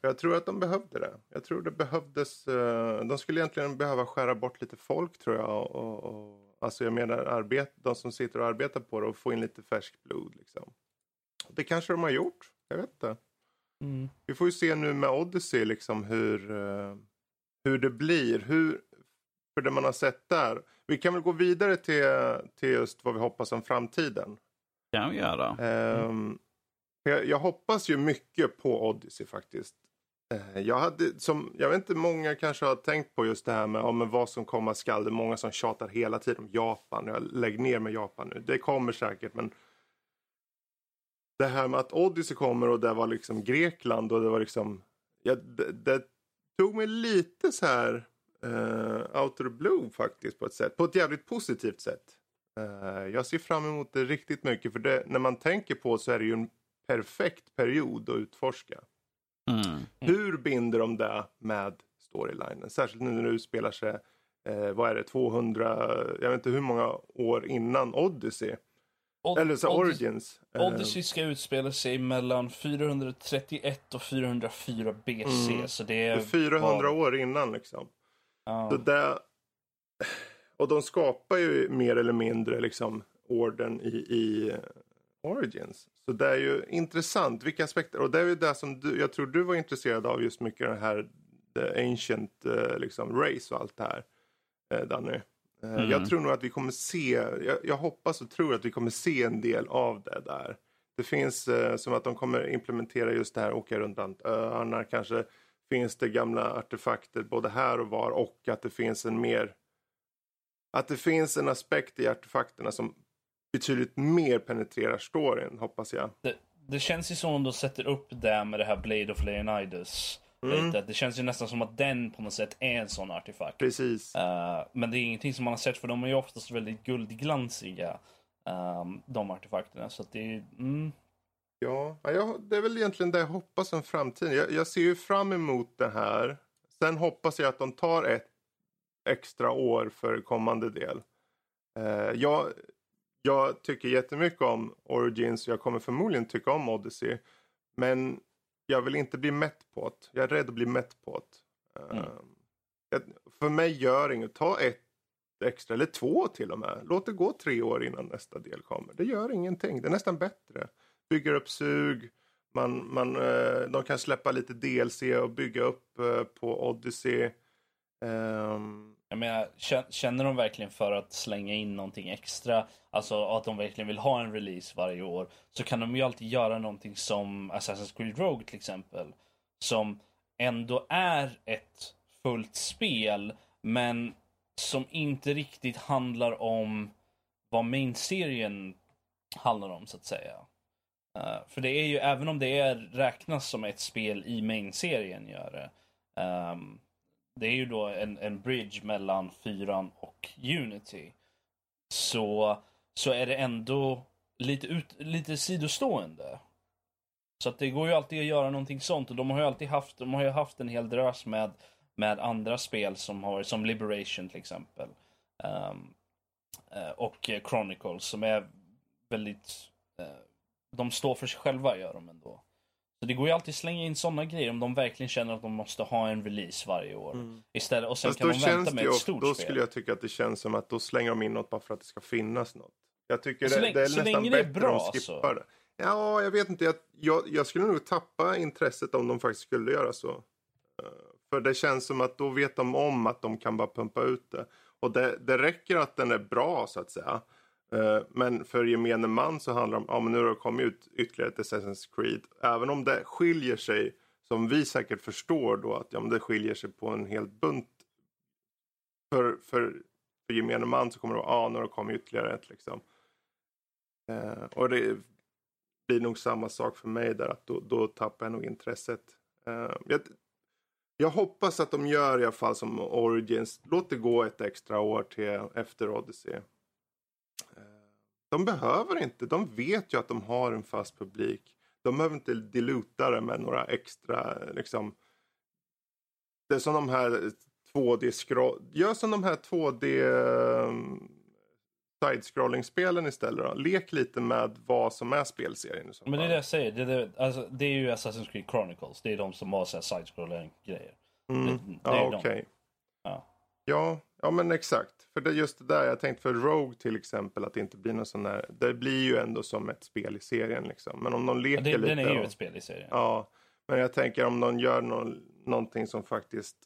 Jag tror att de behövde det. Jag tror det behövdes. eh, de skulle egentligen behöva skära bort lite folk tror jag. Och, och, alltså jag menar arbet, de som sitter och arbetar på det och få in lite färskt blod. Liksom. Det kanske de har gjort. Jag vet inte.
Mm.
Vi får ju se nu med Odyssey liksom hur, eh, hur det blir. Hur, för det man har sett där. Vi kan väl gå vidare till, till just vad vi hoppas om framtiden.
kan vi göra.
Ehm, jag, jag hoppas ju mycket på Odyssey faktiskt. Eh, jag, hade, som, jag vet inte, många kanske har tänkt på just det här med, ja, men vad som komma skall. Det är många som tjatar hela tiden om Japan. Jag lägger ner med Japan nu. Det kommer säkert men det här med att Odyssey kommer och det var liksom Grekland och det var liksom ja, det, det tog mig lite så här uh, out of the blue faktiskt på ett sätt. På ett jävligt positivt sätt. Eh, jag ser fram emot det riktigt mycket för det, när man tänker på så är det ju en perfekt period att utforska.
Mm.
Hur binder de det med storylinen? Särskilt nu när det utspelar sig, eh, vad är det, 200, jag vet inte hur många år innan Odyssey.
Od-
Eller så
Odyssey,
Origins. Eh,
Odyssey ska utspela sig mellan 431 och 404 BC.
Mm.
Så det är...
är 400
vad-
år innan liksom. Så det, och de skapar ju mer eller mindre liksom orden i, i eh, Origins. Så det är ju intressant vilka aspekter. Och det är ju det som du, jag tror du var intresserad av just mycket den här the ancient eh, liksom race och allt det här. Eh, Danny.
Mm.
Jag tror nog att vi kommer se, jag, jag hoppas och tror att vi kommer se en del av det där. Det finns eh, som att de kommer implementera just det här, åka runt bland öarna kanske. Finns det gamla artefakter både här och var och att det finns en mer att det finns en aspekt i artefakterna som betydligt mer penetrerar storyn, hoppas jag.
Det, det känns ju som om de sätter upp det med det här Blade of Leonidas.
Mm.
Det känns ju nästan som att den på något sätt är en sån artefakt.
Precis.
Uh, men det är ingenting som man har sett för de är ju oftast väldigt guldglansiga. Um, de artefakterna. Så att det är... Mm.
Ja, jag, det är väl egentligen det jag hoppas om framtiden. Jag, jag ser ju fram emot det här. Sen hoppas jag att de tar ett extra år för kommande del. Uh, jag, jag tycker jättemycket om Origins och jag kommer förmodligen tycka om Odyssey. Men jag vill inte bli mätt på det. Jag är rädd att bli mätt på det. Uh,
Mm.
för mig gör inget. Ta ett extra, eller två till och med. Låt det gå tre år innan nästa del kommer. Det gör ingenting. Det är nästan bättre. Bygger upp sug. Man, man, eh, de kan släppa lite DLC och bygga upp eh, på Odyssey. Um...
Jag menar, känner de verkligen för att slänga in någonting extra, alltså att de verkligen vill ha en release varje år, så kan de ju alltid göra någonting som Assassin's Creed Rogue till exempel. Som ändå är ett fullt spel, men som inte riktigt handlar om vad main-serien handlar om så att säga. Eh, för det är ju, även om det är, räknas som ett spel i main-serien gör det. Um, det är ju då en, en bridge mellan fyran och Unity. Så, så är det ändå lite, ut, lite sidostående. Så att det går ju alltid att göra någonting sånt och de har ju alltid haft, de har ju haft en hel drös med, med andra spel som har, som Liberation till exempel. Um, och Chronicles som är väldigt, uh, de står för sig själva gör de ändå. Så det går ju alltid att slänga in sådana grejer om de verkligen känner att de måste ha en release varje år. Istället, och sen
Fast
kan
då
de vänta med ett stort
då
spel.
skulle jag tycka att det känns som att då slänger de in något bara för att det ska finnas något. Jag tycker
Så
det, det är
så
nästan
länge det är
bättre
bra,
om de skippar
alltså.
det. Ja, jag vet inte. Jag, jag, jag skulle nog tappa intresset om de faktiskt skulle göra så. Eh, För det känns som att då vet de om att de kan bara pumpa ut det. Och det, det räcker att den är bra så att säga. Eh, men för gemene man så handlar det om, att men nu har det kommit ut ytterligare ett Assassin's Creed. Även om det skiljer sig, som vi säkert förstår då, att ja, men det skiljer sig på en hel bunt. För, för, för gemene man så kommer det vara, ja nu har det kommit ytterligare ett liksom. Eh, och det blir nog samma sak för mig där, att då, då tappar jag nog intresset. Eh, jag, jag hoppas att de gör i alla fall som Origins. Låt det gå ett extra år till efter Odyssey. De behöver inte. De vet ju att de har en fast publik. De behöver inte diluta det med några extra liksom. Det är som de här 2D scroll. Gör som de här 2D um, side-scrolling-spelen istället då. Lek lite med vad som är spelserien.
Men det är det jag säger. Det är, det, alltså, det är ju Assassin's Creed Chronicles. Det är de som har så här side-scrolling grejer.
Mm.
Det- det
ja, okej.
Ja.
Ja, ja men exakt. För det är just det där jag tänkte för Rogue till exempel att det inte blir någon sån där. Det blir ju ändå som ett spel i serien liksom. Men om de leker
Det,
lite.
den är ju
och-
ett spel i serien.
Ja, men jag tänker om de gör någon, någonting som faktiskt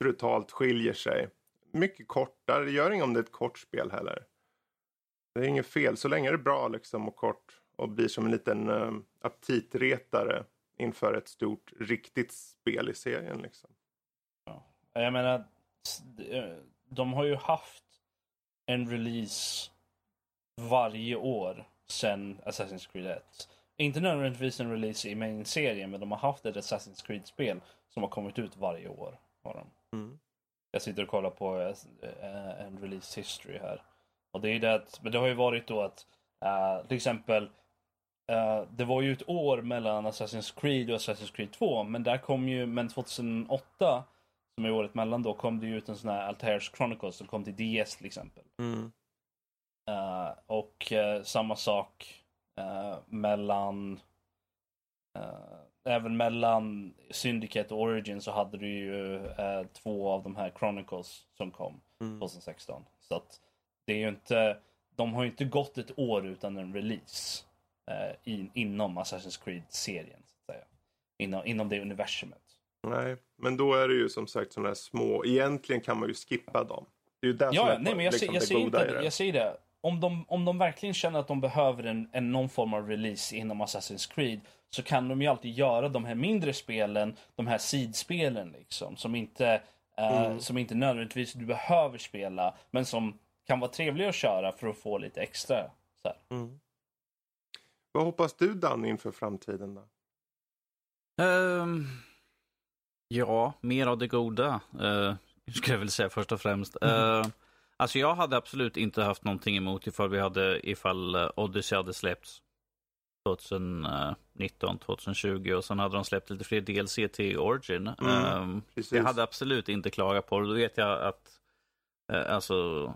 brutalt skiljer sig. Mycket kortare, det gör inget om det är ett kort spel heller. Det är inget fel, så länge det är bra liksom och kort och blir som en liten uh, aptitretare inför ett stort riktigt spel i serien liksom.
Jag menar, de har ju haft en release varje år sedan Assassin's Creed 1. Inte nödvändigtvis en release i main-serien, men de har haft ett Assassin's Creed-spel som har kommit ut varje år. Har de.
Mm.
Jag sitter och kollar på eh, en release history här. Och det är det att, men det har ju varit då att eh, till exempel eh, det var ju ett år mellan Assassin's Creed och Assassin's Creed 2 men där kom ju, men 2008 som är året mellan då kom det ju ut en sån här Altair's Chronicles som kom till DS till exempel. Eh, och eh, samma sak eh, mellan Även mellan Syndicate och Origin så hade du ju två av de här Chronicles som kom
Mm.
2016. Så att det är ju inte, de har ju inte gått ett år utan en release in, inom Assassin's Creed-serien. så att säga. Inom, inom det universumet.
Nej, men då är det ju som sagt sådana här små. Egentligen kan man ju skippa dem. Det är ju det som
Ja,
är
nej men jag,
liksom
ser, jag,
goda
inte,
det.
jag säger det. Om de, om de verkligen känner att de behöver en, en någon form av release inom Assassin's Creed så kan de ju alltid göra de här mindre spelen, de här sidspelen liksom, som inte, eh,
Mm.
som inte nödvändigtvis du behöver spela, men som kan vara trevliga att köra för att få lite extra. Så här.
Mm. Vad hoppas du Dan inför framtiden då?
Ehm, Ja, mer av det goda, uh, skulle jag väl säga först och främst. Uh, alltså jag hade absolut inte haft någonting emot ifall vi hade, ifall Odyssey hade släppts 2019, 2020 och sen hade de släppt lite fler DLC till Origin. Mm, um, jag hade absolut inte klagat på det. Då vet jag att, uh, alltså,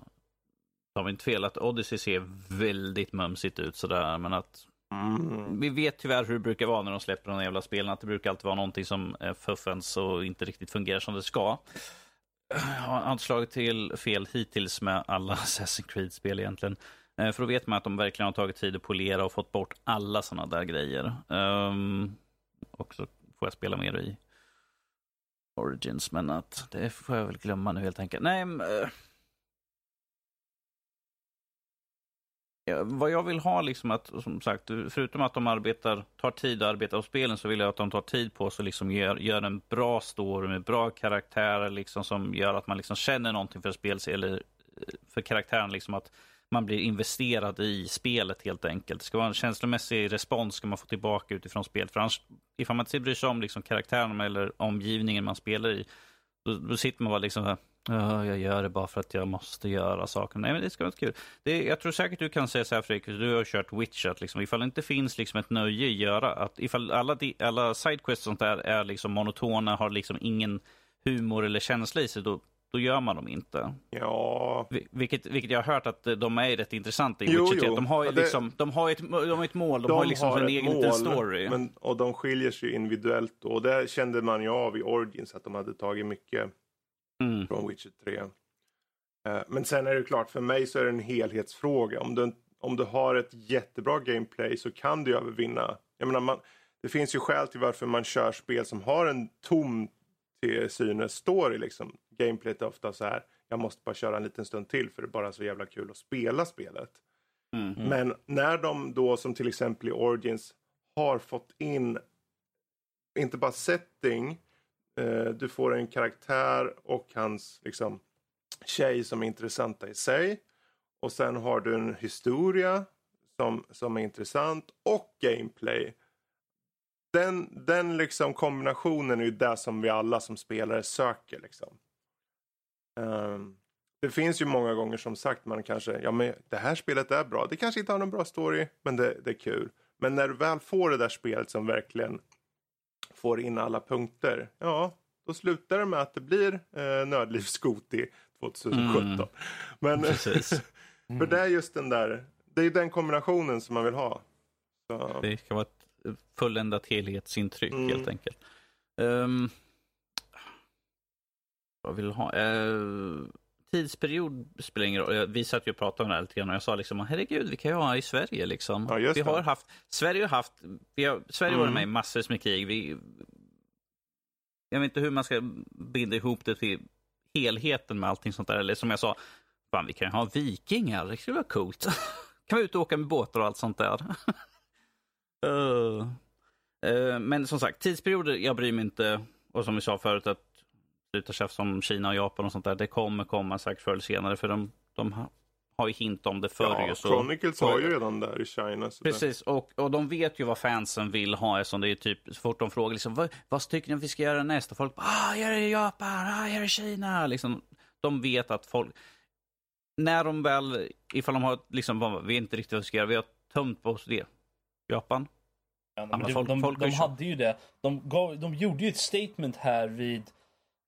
ta mig inte fel, att Odyssey ser väldigt mumsigt ut sådär, men att Mm. Vi vet tyvärr hur det brukar vara när de släpper de jävla spelen. Att det brukar alltid vara någonting som eh, fuffens och inte riktigt fungerar som det ska. Jag har inte slagit till fel hittills med alla *laughs* Assassin's Creed-spel egentligen. Eh, för då vet man att de verkligen har tagit tid att polera och fått bort alla sådana där grejer. Um, och så får jag spela mer i Origins, men att det får jag väl glömma nu helt enkelt. Nej, uh, Eh, vad jag vill ha liksom att, som sagt, förutom att de arbetar, tar tid att arbeta på spelen så vill jag att de tar tid på sig och liksom gör, gör en bra story med bra karaktärer liksom som gör att man liksom känner någonting för spelet, eller eh, för karaktären liksom att man blir investerad i spelet helt enkelt. Det ska vara en känslomässig respons ska man få tillbaka utifrån spelet. För annars, ifall man inte bryr sig om liksom karaktären eller omgivningen man spelar i, då, då sitter man bara liksom här, jag gör det bara för att jag måste göra saker. Nej, men det ska vara kul. Det, jag tror säkert du kan säga så här Fredrik, du har kört Witcher, liksom, ifall det inte finns liksom ett nöje att göra, att ifall alla, alla sidequests och sånt där är liksom monotona, har liksom ingen humor eller känsla i sig, då, då gör man dem inte.
Ja.
Vilket, vilket jag har hört att de är rätt intressanta i jo, Witcher 3. De har, ju liksom, de har ett, de har ett mål, de, de har liksom har en egen mål, story.
Men, och de skiljer sig individuellt. Och det kände man ju av i Origins, att de hade tagit mycket mm. från Witcher 3. Eh, men sen är det klart, för mig så är det en helhetsfråga. Om du, om du har ett jättebra gameplay så kan du övervinna. Jag menar, man, det finns ju skäl till varför man kör spel som har en tom till synes story. Liksom. Gameplayet är ofta så här, jag måste bara köra en liten stund till för det är bara så jävla kul att spela spelet. Mm. Men när de då som till exempel i Origins har fått in inte bara setting Eh, du får en karaktär och hans liksom, tjej som är intressanta i sig. Och sen har du en historia som, som är intressant och gameplay. Den, den liksom kombinationen är ju det som vi alla som spelare söker. Liksom. Um, det finns ju många gånger som sagt man kanske, ja men det här spelet är bra. Det kanske inte har någon bra story, men det, det är kul. Men när du väl får det där spelet som verkligen får in alla punkter, ja, då slutar det med att det blir eh, Nördlivsskoti 2017. Mm. Men *laughs* *laughs* för det är just den där, det är den kombinationen som man vill ha.
Så. Det ska vara ett fulländat helhetsintryck mm. helt enkelt. Um, vad vill ha? Uh, tidsperiod spelar ingen roll. Vi satt ju och pratade om det här lite grann och jag sa liksom herregud, vi kan ju ha i Sverige liksom.
Ja,
vi har haft, Sverige har haft, vi har, Sverige mm. varit med i massor med krig. Vi, jag vet inte hur man ska binda ihop det till helheten med allting sånt där. Eller som jag sa, fan vi kan ju ha vikingar, det skulle vara coolt. *laughs* kan vi ut och åka med båtar och allt sånt där. uh. *laughs* Uh, men som sagt, tidsperioder, jag bryr mig inte. Och som vi sa förut, att sluta tjafsa om Kina och Japan och sånt där, det kommer komma säkert förr eller senare. För de, de har ju hint om det förr.
Ja, Chronicles har ju redan där i China.
Precis, och, och de vet ju vad fansen vill ha. Eftersom det är typ, så fort de frågar liksom, vad, vad tycker ni att vi ska göra nästa? Och folk bara, ah, gör det i Japan, ah, gör det i Kina. Liksom, de vet att folk, när de väl, ifall de har liksom, vi inte riktigt vad vi ska göra, vi har tömt på oss det. Japan?
Ja, de, folk, de, folk de hade ju det. De, gav, de gjorde ju ett statement här vid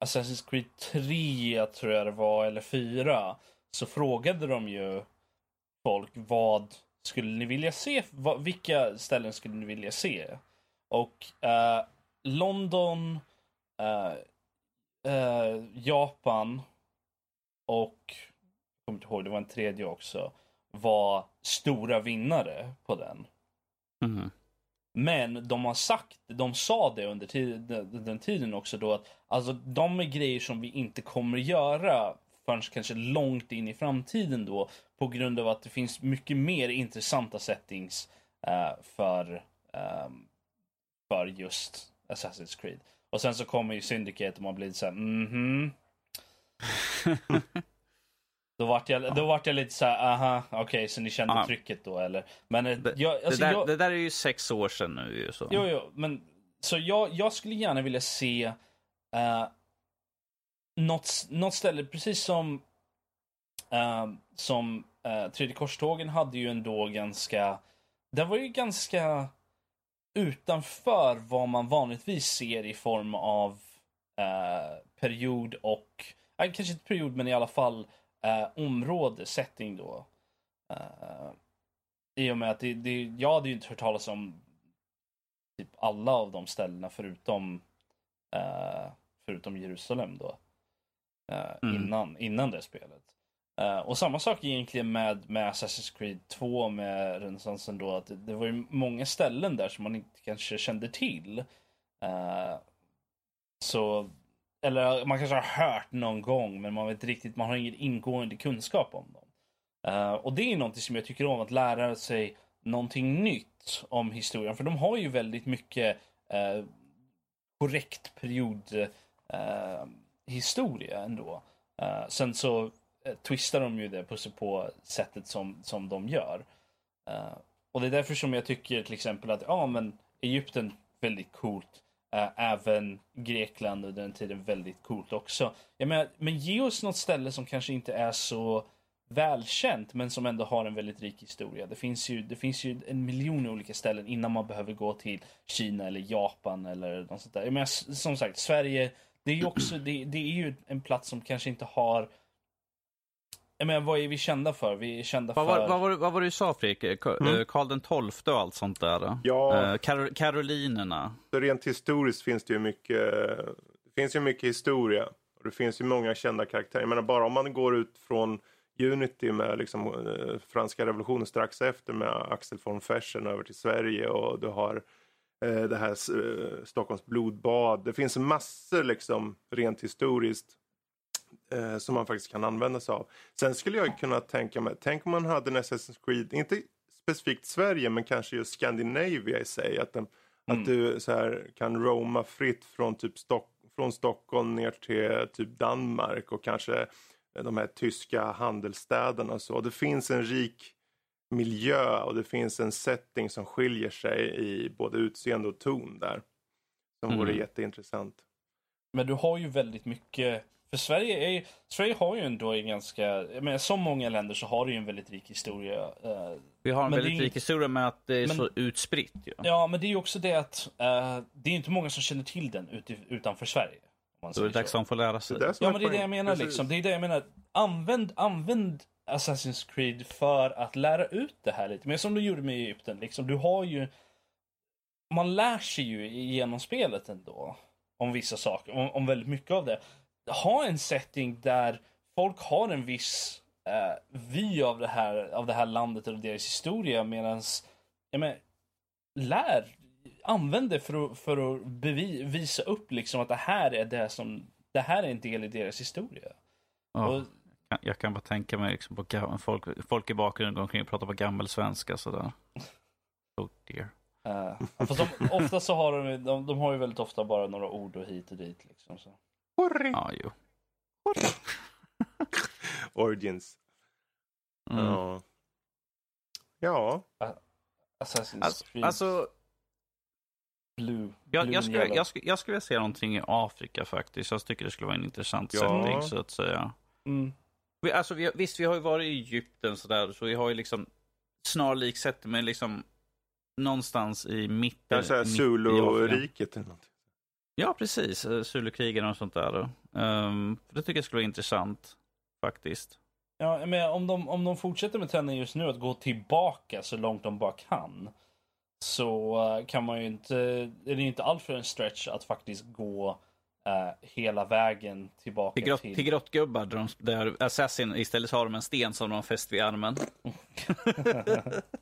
Assassin's Creed 3 tror jag det var, eller 4 så frågade de ju folk vad skulle ni vilja se? Vad, vilka ställen skulle ni vilja se? Och uh, London, uh, uh, Japan och jag kommer inte ihåg, det var en tredje också, var stora vinnare på den. Mm. Men de har sagt, de sa det under den, tiden också då att alltså de är grejer som vi inte kommer göra förrän kanske långt in i framtiden då. På grund av att det finns mycket mer intressanta settings uh, för, um, för just Assassin's Creed. Och sen så kommer ju Syndicate och man blir så här, mhm. *laughs* Då vart, jag, då vart jag lite så här, aha, okej, okay, så ni kände aha. trycket då eller? Men
eh, jag, alltså, det, där, jag, det där är ju sex år sedan nu ju så.
Jo, jo, men så jag, jag skulle gärna vilja se Uh, något, något ställe, precis som uh, som uh, Tredje korstågen hade ju ändå ganska, det var ju ganska utanför vad man vanligtvis ser i form av uh, period och, uh, kanske inte period men i alla fall uh, område, setting då. Uh, I och med att det, det, jag hade ju inte hört talas om typ alla av de ställena förutom uh, förutom Jerusalem då. Uh, mm. innan, innan det spelet. Uh, och samma sak egentligen med, med Assassin's Creed 2 med renässansen då. Att det, det, var ju många ställen där som man inte kanske kände till. Uh, så, eller man kanske har hört någon gång men man vet riktigt, man har ingen ingående kunskap om dem. Uh, och det är någonting som jag tycker om, att lära sig någonting nytt om historien. För de har ju väldigt mycket eh, korrekt period eh, historia ändå. sen så twistar de ju det på, på sättet som, som de gör. Uh, och det är därför som jag tycker till exempel att ja, men Egypten väldigt coolt. Eh, även Grekland under den tiden väldigt coolt också. Jag menar, men ge oss något ställe som kanske inte är så välkänt men som ändå har en väldigt rik historia. Det finns ju, det finns ju en miljon olika ställen innan man behöver gå till Kina eller Japan eller något sånt där. Jag menar, som sagt, Sverige, det är ju också, det, det är ju en plats som kanske inte har jag menar, vad är vi kända för? Vi är kända
vad,
för...
Vad, vad, var, vad var det du sa Fredrik? Mm. Karl den XII och allt sånt där?
Ja.
Eh, Kar Karolinerna?
Så rent historiskt finns det ju mycket, det finns ju mycket historia. Och det finns ju många kända karaktärer. Jag menar bara om man går ut från Unity med liksom, eh, franska revolutionen strax efter med Axel von Fersen över till Sverige och du har eh, det här eh, Stockholms blodbad. Det finns massor liksom rent historiskt eh, som man faktiskt kan använda sig av. Sen skulle jag kunna tänka mig, tänk om man hade en Assassin's Creed, inte specifikt Sverige men kanske just Scandinavia i sig. Att, den, mm. att du så här, kan roma fritt från, typ Stock, från Stockholm ner till typ Danmark och kanske de här tyska handelsstäderna och så. Det finns en rik miljö och det finns en setting som skiljer sig i både utseende och ton där. Som mm. vore jätteintressant.
Men du har ju väldigt mycket för Sverige, är, Sverige har ju ändå en ganska, jag menar, som många länder så har det ju en väldigt rik historia. Uh,
Vi har en väldigt rik historia med att det är men, så utspritt. Ja.
ja, men det är ju också det att uh, det är inte många som känner till den ut, utanför Sverige.
Då är det dags att de får lära sig.
Det
ja, men det är det jag menar liksom. Det är det jag menar. Använd, använd Assassin's Creed för att lära ut det här lite. Men som du gjorde med Egypten, liksom. Du har ju... Man lär sig ju genom spelet ändå. Om vissa saker, om, om väldigt mycket av det ha en setting där folk har en viss uh, vy av det, här, av det här landet och deras historia medan lär, använd det för att, för att visa upp liksom att det här är det som, det här är en del i deras historia.
Ja, och, jag kan bara tänka mig liksom på folk, folk i bakgrunden går omkring och pratar på gammelsvenska sådär. *laughs* Oh dear.
Uh, fast de, ofta så har de, de, de har ju väldigt ofta bara några ord och hit och dit liksom. Så.
Horri.
Ja, jo. *laughs*
Origins. Mm. Ja. Ja.
Assassin's
alltså,
Creed.
Alltså,
Blue,
jag, jag, skulle, jag, skulle, jag skulle vilja se någonting i Afrika faktiskt. Jag tycker det skulle vara en intressant ja. setting så att säga.
Mm.
Vi, alltså, vi, visst, vi har ju varit i Egypten sådär, så vi har ju liksom snarlik setting, men liksom någonstans i mitten.
Kanske Zulu-riket eller någonting.
Ja, precis. Eh, Zulukrigarna och sånt där. Um, det tycker jag skulle vara intressant faktiskt.
Ja, men om de, om de fortsätter med trenden just nu att gå tillbaka så långt de bara kan. Så uh, kan man ju inte, är det inte alltför en stretch att faktiskt gå uh, hela vägen tillbaka
till, grott, till... till grottgubbar där, de, där Assassin istället har de en sten som de har fäst vid armen. *laughs*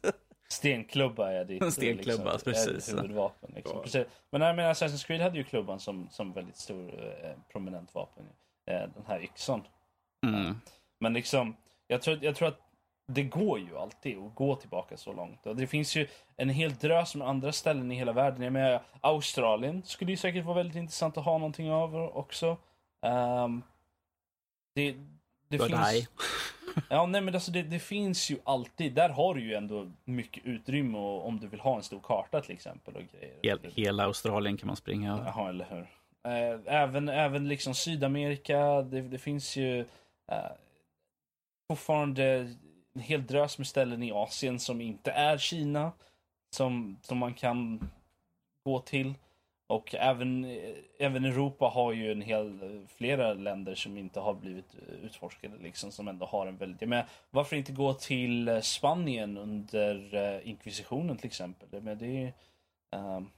*laughs*
Stenklubba är ditt *laughs*
Stenklubba, liksom, precis.
huvudvapen. Liksom. precis. Men jag menar, Assassin's Creed hade ju klubban som, som väldigt stor eh, prominent vapen. Eh, den här yxan.
Mm.
Men liksom, jag tror, jag tror att det går ju alltid att gå tillbaka så långt. Och det finns ju en hel drös med andra ställen i hela världen. Jag menar, Australien skulle ju säkert vara väldigt intressant att ha någonting av också. Um, det, det finns... Ja, nej men alltså det, det, finns ju alltid, där har du ju ändå mycket utrymme och, om du vill ha en stor karta till exempel. Och grejer.
Hel, hela Australien kan man springa.
Jaha, eller hur. Eh, även, även liksom Sydamerika, det, det finns ju eh, fortfarande en hel drös med ställen i Asien som inte är Kina. Som, som man kan gå till. Och även, eh, även Europa har ju en hel, flera länder som inte har blivit utforskade liksom, som ändå har en väldigt, men varför inte gå till eh, Spanien under uh, inkvisitionen till exempel? Men det är um,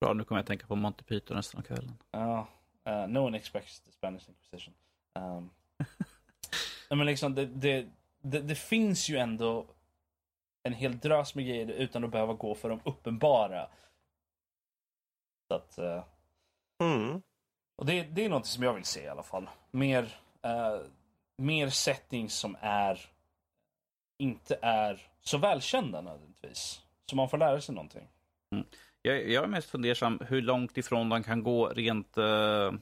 Bra, nu kommer jag att tänka på Monty Python resten av kvällen.
Ja, uh, uh, no one expects the Spanish Inquisition. *laughs* Um, men liksom det, det, det, det, finns ju ändå en hel drös med grejer utan att behöva gå för de uppenbara. Så att, uh, mm. Och det, det är något som jag vill se i alla fall. Mer, uh, mer settings som är inte är så välkända nödvändigtvis. Så man får lära sig någonting.
Mm. Jag, jag är mest fundersam hur långt ifrån de kan gå rent uh,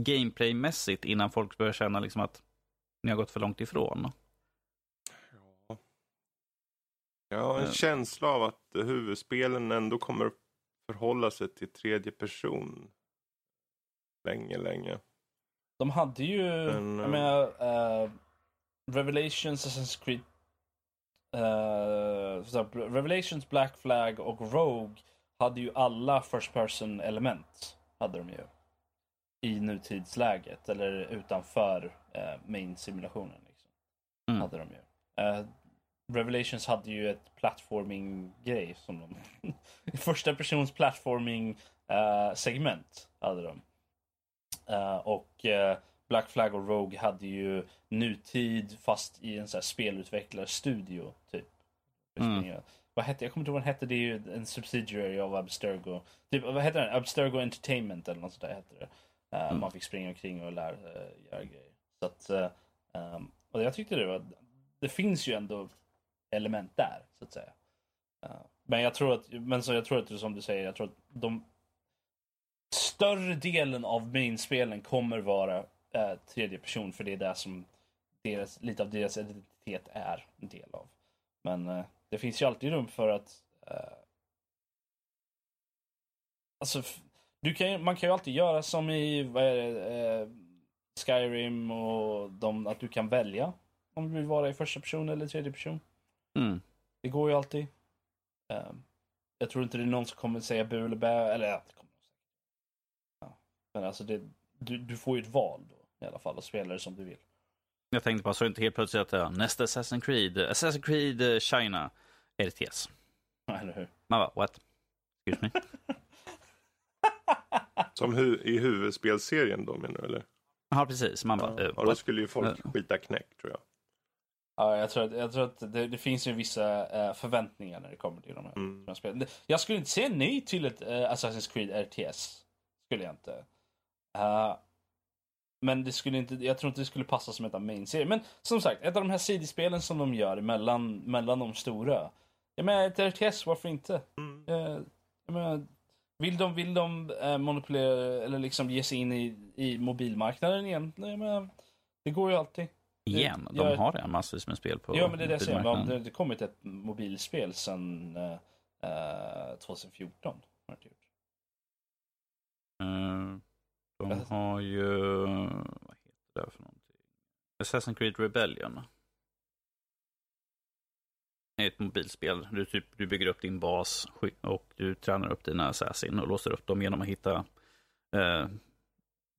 gameplaymässigt innan folk börjar känna liksom att ni har gått för långt ifrån.
Ja. Jag har en uh. känsla av att huvudspelen ändå kommer förhålla sig till tredje person länge, länge.
De hade ju, Men, jag menar, uh, Revelations, Assassin's Creed, uh, Revelations, Black Flag och Rogue hade ju alla first person element. Hade de ju. I nutidsläget eller utanför uh, main simulationen. Liksom. Mm. Hade de ju. Uh, Revelations hade ju ett platforming-grej som de... *laughs* första persons platforming uh, segment hade de. och Black Flag och Rogue hade ju nutid fast i en så här spelutvecklarstudio typ. Mm vad hette, jag kommer inte ihåg vad den hette, det är ju en subsidiary av Abstergo. Typ, vad heter den? Abstergo Entertainment eller något sånt där hette det. Uh, mm. Man fick springa omkring och lära, uh, göra grejer. Så att, uh, um, och jag tyckte det var, det finns ju ändå element där, så att säga. Eh, men jag tror att, men så jag tror att som du säger, jag tror att de större delen av main-spelen kommer vara eh, tredje person för det är det som deras, lite av deras identitet är en del av. Men eh, det finns ju alltid rum för att... äh, alltså, du kan, man kan ju alltid göra som i vad är det, Skyrim och de, att du kan välja om du vill vara i första person eller tredje person. Mm. Det går ju alltid. Uh, jag tror inte det är någon som kommer säga bu eller bä, eller ja, det kommer ja. Men alltså, det, du, du får ju ett val då i alla fall och spela det som du vill.
Jag tänkte bara så inte helt plötsligt att ja, nästa Assassin's Creed, Assassin's Creed uh, China, RTS.
Eller hur?
Man bara, what? Excuse me? *laughs*
Som hu i huvudspelserien då menar du eller?
Ja precis, man bara,
ja, uh, då skulle ju folk uh. skita knäck tror jag.
Ja, jag tror att, jag tror att det, det finns ju vissa uh, förväntningar när det kommer till de här mm. spelen. Jag skulle inte säga nej till ett uh, Assassin's Creed RTS. Skulle jag inte. Uh, men det skulle inte, jag tror inte det skulle passa som ett av main-serien. Men som sagt, ett av de här CD-spelen som de gör mellan, mellan de stora. Jag menar, ett RTS, varför inte? Mm. Jag, menar, vill de, vill de äh, manipulera eller liksom ge sig in i, i mobilmarknaden igen? Jag menar, det går ju alltid.
Igen? De jag, har redan massvis med spel på
Ja, men det är det jag säger. Det, det kommit ett mobilspel sedan äh, 2014. Har det gjort.
Mm. De har ju, vad heter det för någonting? Assassin's Creed Rebellion. Det är ett mobilspel. Du, typ, du bygger upp din bas och du tränar upp dina assassin och låser upp dem genom att hitta eh,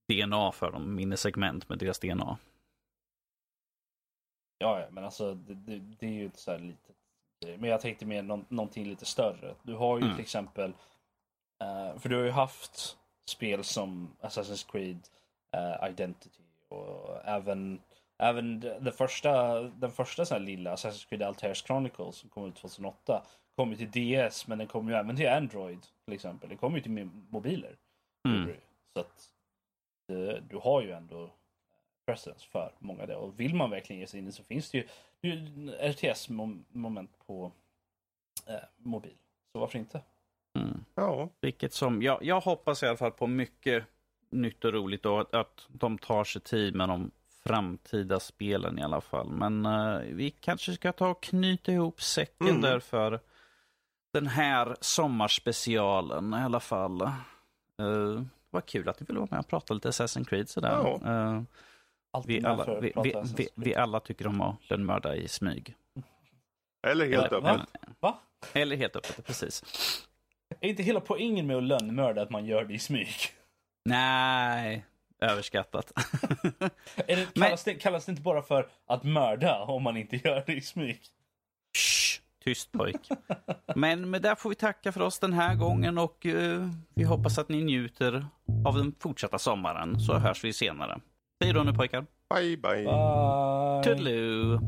DNA för dem, minnesegment med deras DNA.
Ja, men alltså det, det, det är ju ett så här litet Men jag tänkte mer nå någonting lite större. Du har ju mm. till exempel, uh, för du har ju haft spel som Assassin's Creed uh, Identity och även Även den första, den första här lilla Assassin's Creed Altair's Chronicles som kom ut 2008 kom ju till DS men den kom ju även till Android till exempel. Den kom ju till mobiler. Mm. Så att det, du har ju ändå presence för många där. Och vill man verkligen ge sig in i så finns det ju, ju RTS-moment på eh, mobil. Så varför inte?
Mm. Ja. Vilket som, jag, jag hoppas i alla fall på mycket nytt och roligt och att, att de tar sig tid med de framtida spelen i alla fall. Men uh, vi kanske ska ta och knyta ihop säcken mm. där för den här sommarspecialen i alla fall. Uh, Vad kul att du ville vara med och prata lite Assassin's Creed sådär.
Ja.
Eh,
Alltid
vi, alla, vi, vi, vi, alla tycker om att lönnmörda i smyg.
Eller helt
Eller-
öppet.
va? Va?
Eller helt öppet, precis.
Är inte hela poängen med att lönnmörda att man gör det i smyg?
Nej, överskattat.
Är det, *laughs* kallas, det, kallas det inte bara för att mörda om man inte gör det i smyg?
Shh, tyst pojk. Men med det får vi tacka för oss den här gången och eh, vi hoppas att ni njuter av den fortsatta sommaren. Så hörs vi senare. Hej då nu pojkar.
Bye bye.
Bye.
Toodaloo.